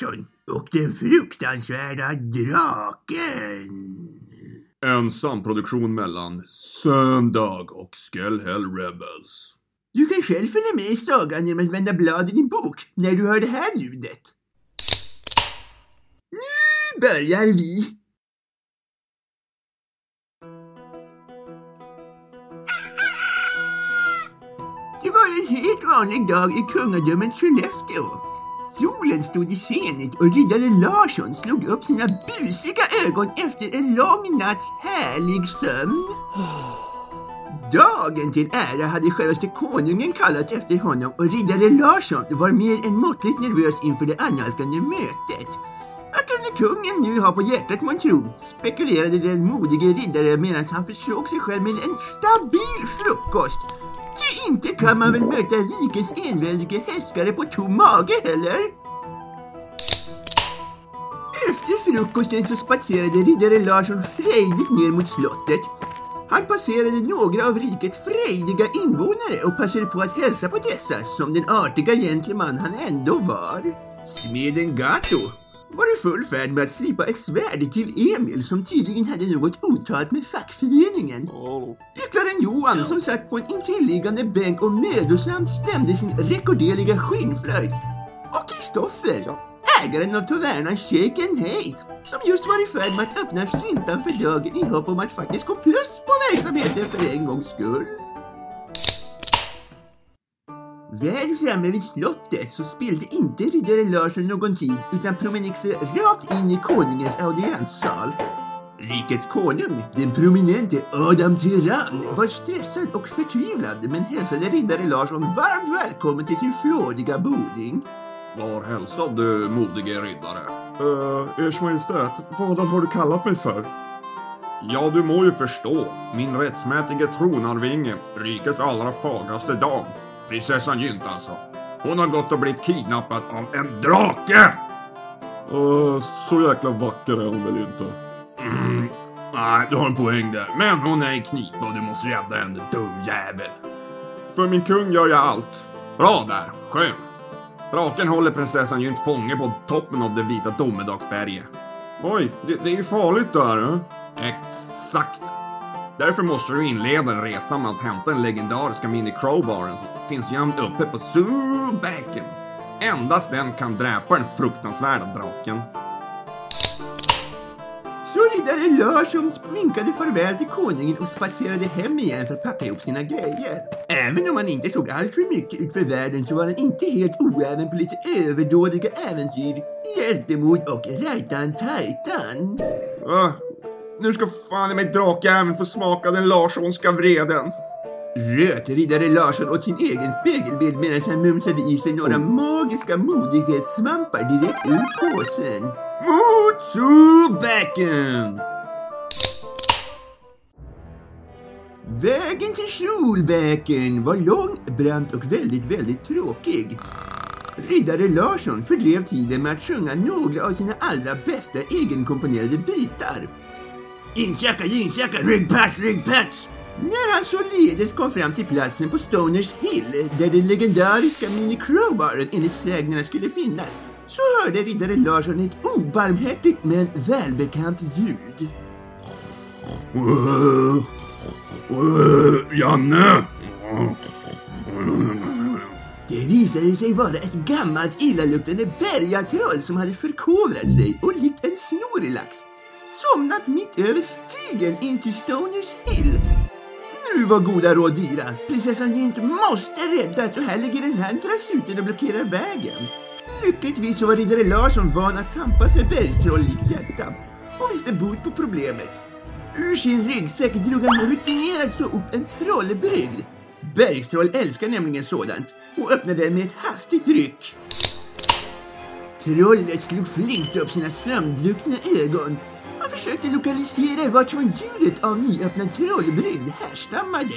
Larsson och den fruktansvärda draken. En samproduktion mellan Söndag och Skellhäll Rebels. Du kan själv följa med i sagan genom att vända blad i din bok när du hör det här ljudet. Nu börjar vi! Det var en helt vanlig dag i kungadömet Skellefteå. Solen stod i senet och riddare Larsson slog upp sina busiga ögon efter en lång natts härlig sömn. Dagen till ära hade självaste konungen kallat efter honom och riddare Larsson var mer än måttligt nervös inför det annalkande mötet. Vad kunde kungen nu ha på hjärtat månntro? spekulerade den modige riddaren medan han försåg sig själv med en stabil frukost. Inte kan man väl möta rikets enväldige härskare på tom mage heller? Efter frukosten så spatserade riddare Larsson frejdigt ner mot slottet. Han passerade några av rikets frejdiga invånare och passade på att hälsa på dessa som den artiga gentleman han ändå var. Smeden Gato var i full färd med att slipa ett svärd till Emil som tydligen hade något otalat med fackföreningen. Gycklaren Johan som satt på en intilliggande bänk och mödosamt stämde sin rekorderliga skinnflöjt. Och Kristoffer, ägaren av tavernan Shaken Hate, som just var i färd med att öppna syntan för dagen i hopp om att faktiskt gå plus på verksamheten för en gångs skull. Väl framme vid slottet så spillde inte riddare Larsson någon tid utan promenixade rakt in i konungens audienssal. Rikets konung, den prominente Adam Tyrann, var stressad och förtvivlad men hälsade riddare Larsson varmt välkommen till sin flådiga boning. Var hälsad du modige riddare. Uh, Ers Majestät, vadan har du kallat mig för? Ja, du må ju förstå. Min rättmätige tronarvinge, rikets allra fagraste dam. Prinsessan Gynt alltså. Hon har gått och blivit kidnappad av en drake! Uh, så jäkla vacker är hon väl inte? Mm, nej, du har en poäng där. Men hon är i knipa och du måste rädda henne, dum jävel. För min kung gör jag allt. Bra där, skön. Draken håller prinsessan Gynt fånge på toppen av det vita domedagsberget. Oj, det, det är ju farligt där. Eh? Exakt. Därför måste du inleda en resa med att hämta den legendariska mini crowbaren som finns gömd uppe på Surbacken. Endast den kan dräpa den fruktansvärda draken. Så riddare Larsson sminkade farväl till konungen och spatserade hem igen för att packa ihop sina grejer. Även om han inte såg allt för mycket ut för världen så var han inte helt oäven på lite överdådiga äventyr, hjältemod och rajtan-tajtan. Uh, nu ska fan i mig drakjäveln få smaka den Larssonska vreden. Röt riddare Larsson åt sin egen spegelbild medan han mumsade i sig några magiska modighetssvampar direkt ur påsen. Mot Solbacken! Vägen till Solbäcken var lång, brant och väldigt, väldigt tråkig. Riddare Larsson fördrev tiden med att sjunga några av sina allra bästa egenkomponerade bitar. Inchacka, inchacka, ryggpatch, ryggpatch! När han således kom fram till platsen på Stoners Hill där den legendariska Mini Crowbaren enligt sägnerna skulle finnas så hörde riddare Larsson ett obarmhärtigt men välbekant ljud. Janne! Det visade sig vara ett gammalt illaluktande bergatroll som hade förkovrat sig och likt en snorlax somnat mitt över stigen in till Stoners Hill. Nu var goda råd dyra. Prinsessan Gynt måste räddas och här ligger den här drasuten och blockerar vägen. Lyckligtvis så var riddare Larsson van att tampas med bergstroll likt detta och visste bot på problemet. Ur sin ryggsäck drog han rutinerat så upp en trollbrygd. Bergstroll älskar nämligen sådant och öppnade den med ett hastigt ryck. Trollet slog flinkt upp sina sömndruckna ögon försökte lokalisera vart från ljudet av nyöppnad trollbrygd härstammade.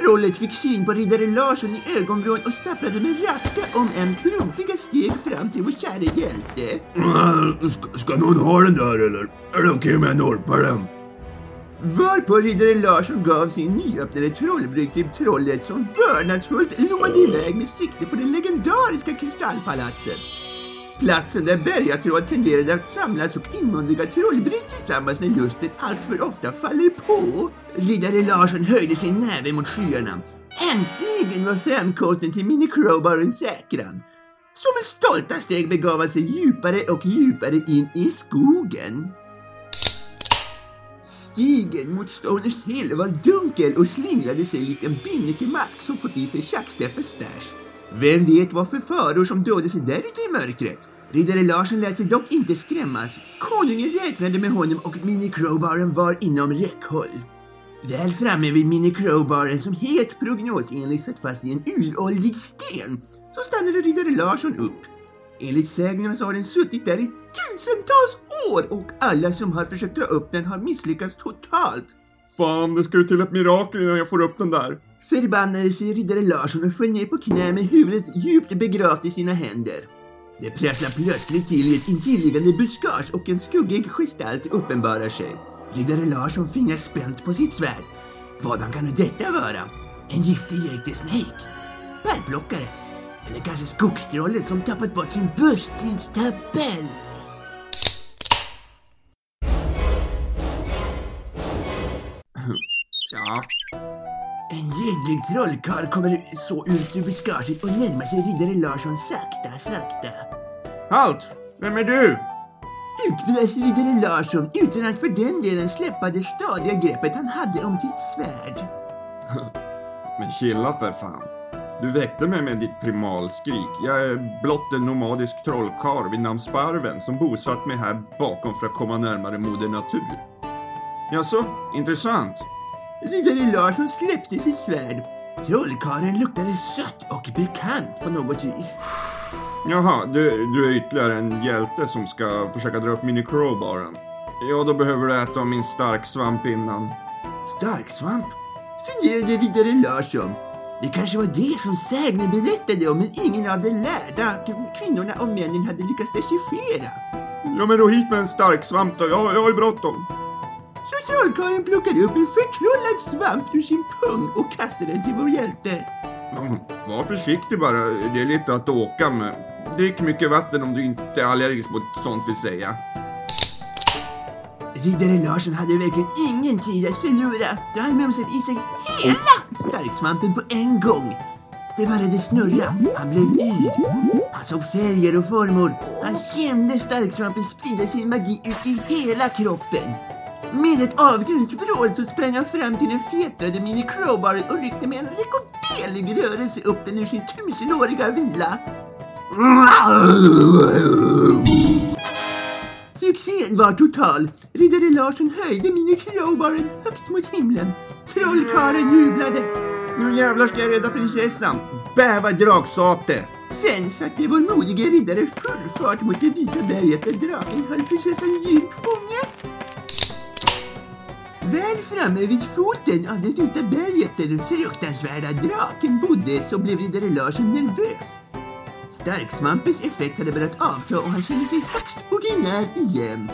Trollet fick syn på riddare Larsson i ögonvrån och stapplade med raska om en klumpiga steg fram till vår kära hjälte. Ska, ska någon ha den där eller? Är det okej om jag norpar den? Varpå riddare Larsson gav sin nyöppnade trollbrygg till trollet som vördnadsfullt lommade iväg med sikte på det legendariska kristallpalatset. Platsen där bergatråd tenderade att samlas och inmundiga trollbryn tillsammans när lusten alltför ofta faller på. Riddare Larsson höjde sin näve mot skyarna. Äntligen var framkomsten till Mini Crowbaren säkrad. Som med stolta steg begav han sig djupare och djupare in i skogen. Stigen mot Stoners Hill var dunkel och slingrade sig likt en binnikemask som fått i sig tjackstäffes stash. Vem vet vad för faror som dolde sig där ute i mörkret? Riddare Larsson lät sig dock inte skrämmas. Konungen räknade med honom och Mini Crowbaren var inom räckhåll. Väl framme vid Mini Crowbaren som helt prognosenligt satt fast i en uråldrig sten så stannade riddare Larsson upp. Enligt sägnerna så har den suttit där i tusentals år och alla som har försökt dra upp den har misslyckats totalt. Fan, det ska ju till ett mirakel innan jag får upp den där. Förbannade sig riddare Larsson och föll ner på knä med huvudet djupt begravt i sina händer. Det prasslade plötsligt till i ett intilliggande buskage och en skuggig gestalt uppenbarar sig. Riddare Larsson fingrar spänt på sitt svärd. Vadan kan nu detta vara? En giftig Jake Snake? Bärplockare? Eller kanske skogstrollet som tappat bort sin busstidstabell? Ja, Gänglig trollkarl kommer så ur buskaget och närmar sig riddare Larsson sakta, sakta. halt! Vem är du? Utbrast riddare Larsson utan att för den delen släppa det stadiga greppet han hade om sitt svärd. Men chilla för fan. Du väckte mig med ditt primalskrik. Jag är blott en nomadisk trollkarl vid namn Sparven som bosatt mig här bakom för att komma närmare moder natur. Jaså, intressant. Riddare Larsson släppte sitt svärd. Trollkarlen luktade sött och bekant på något vis. Jaha, du, du är ytterligare en hjälte som ska försöka dra upp Mini Crowbaren. Ja, då behöver du äta av min starksvamp innan. Starksvamp? Funderade riddare Larsson. Det kanske var det som sägnen berättade om men ingen av de lärda kvinnorna och männen hade lyckats dechiffrera. Ja, men då hit med en starksvamp då. Jag, jag har ju bråttom. Så trollkarlen plockade upp en förtrollad svamp ur sin pung och kastade den till vår hjälte. Var försiktig bara. Det är lite att åka med. Drick mycket vatten om du inte är allergisk mot sånt vill säga. Riddare Larsson hade verkligen ingen tid att förlora så han mumsade i sig hela starksvampen på en gång. Det började snurra, han blev yr. Han såg färger och formor. Han kände starksvampen sprida sin magi ut i hela kroppen. Med ett avgrundsvrål så sprang han fram till den fjättrade Mini Crowbaren och ryckte med en rekorderlig rörelse upp den ur sin tusenåriga vila. Succén var total. Riddare Larsson höjde Mini Crowbaren högt mot himlen. Trollkarlen jublade. Nu jävlar ska jag rädda prinsessan. Bäva dragsate. Sen satte vår modige riddare full fart mot det vita berget där draken höll prinsessan Gynt fången. Väl framme vid foten av det vita berget där den fruktansvärda draken bodde så blev riddare Larsson nervös. Starksvampens effekt hade börjat avta och han kände sig högst ordinär igen.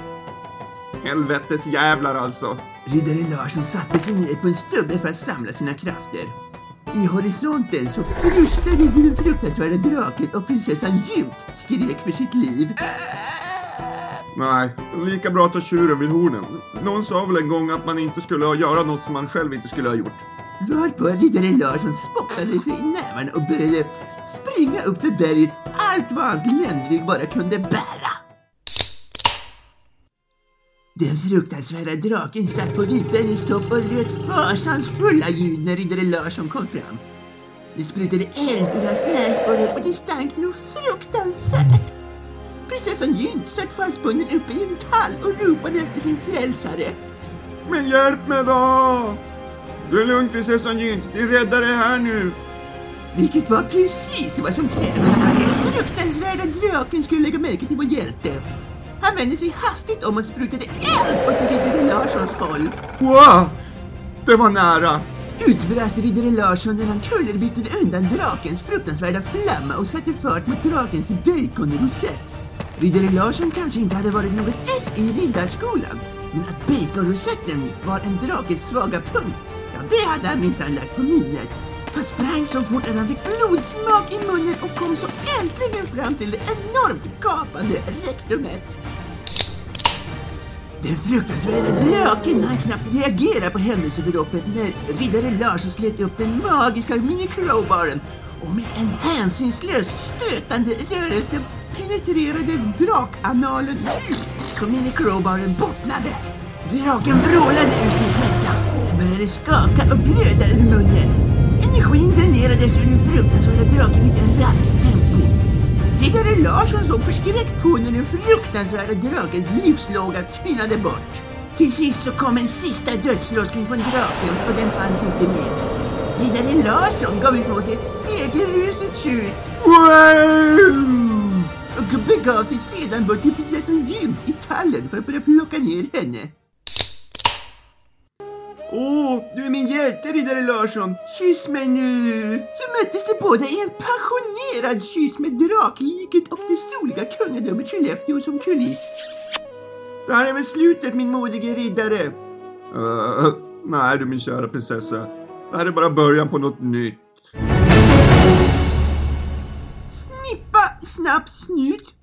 Helvetes jävlar alltså. Riddare Larsson satte sig ner på en stubbe för att samla sina krafter. I horisonten så frustade den fruktansvärda draken och prinsessan Gynt skrek för sitt liv. Nej, lika bra att ta tjuren vid hornen. Någon sa väl en gång att man inte skulle göra något som man själv inte skulle ha gjort. Varpå riddare Larsson spottade sig i nävarna och började springa upp för berget allt vad hans ländrygg bara kunde bära. Den fruktansvärda draken satt på Vitbergets topp och röt fasansfulla ljud när riddare Larsson kom fram. Det sprutade eld ur hans näsborrar och det stank nog fruktansvärt. Prinsessan Gynt satt fastbunden uppe i en tall och ropade efter sin frälsare. Men hjälp mig då! Du är lugn prinsessan Gynt, din räddare är här nu. Vilket var precis vad som krävdes för att den fruktansvärda draken skulle lägga märke till vår hjälte. Han vände sig hastigt om och sprutade eld åt riddare Larssons håll. Wow! Det var nära. Utbrast riddare Larsson när han kullerbyttade undan drakens fruktansvärda flamma och satte fart mot drakens baconrosett. Riddare Larsson kanske inte hade varit något S i riddarskolan, Men att baconrosetten var en drakes svaga punkt, ja det hade han minsann lagt på minnet. Han sprang så fort att han fick blodsmak i munnen och kom så äntligen fram till det enormt gapande rektumet. Den fruktansvärda draken hann knappt reagera på händelseförloppet när riddare Larsson slet upp den magiska mini-crowbaren och med en hänsynslös stötande rörelse penetrerade drakanalen djupt så minikrobaren bottnade. Draken vrålade ur sin smärta. Den började skaka och blöda ur munnen. Energin dränerades ur den fruktansvärda draken i ett raskt tempo. Riddare Larsson såg förskräckt på när den fruktansvärda drakens livslåga tynade bort. Till sist så kom en sista dödslåsning från draken och den fanns inte mer! Riddare Larsson gav ifrån sig ett segerrusigt tjut. Wow! Och begav sig sedan bort till prinsessan Gynt i tallen för att börja plocka ner henne. Åh, du är min hjälte, riddare Larsson. Kyss mig nu. Så möttes de båda i en passionerad kyss med drakliket och det soliga kungadömet Skellefteå som kuliss. Det här är väl slutet, min modige riddare? Uh, nej du min kära prinsessa. Det här är bara början på något nytt. snaps niet.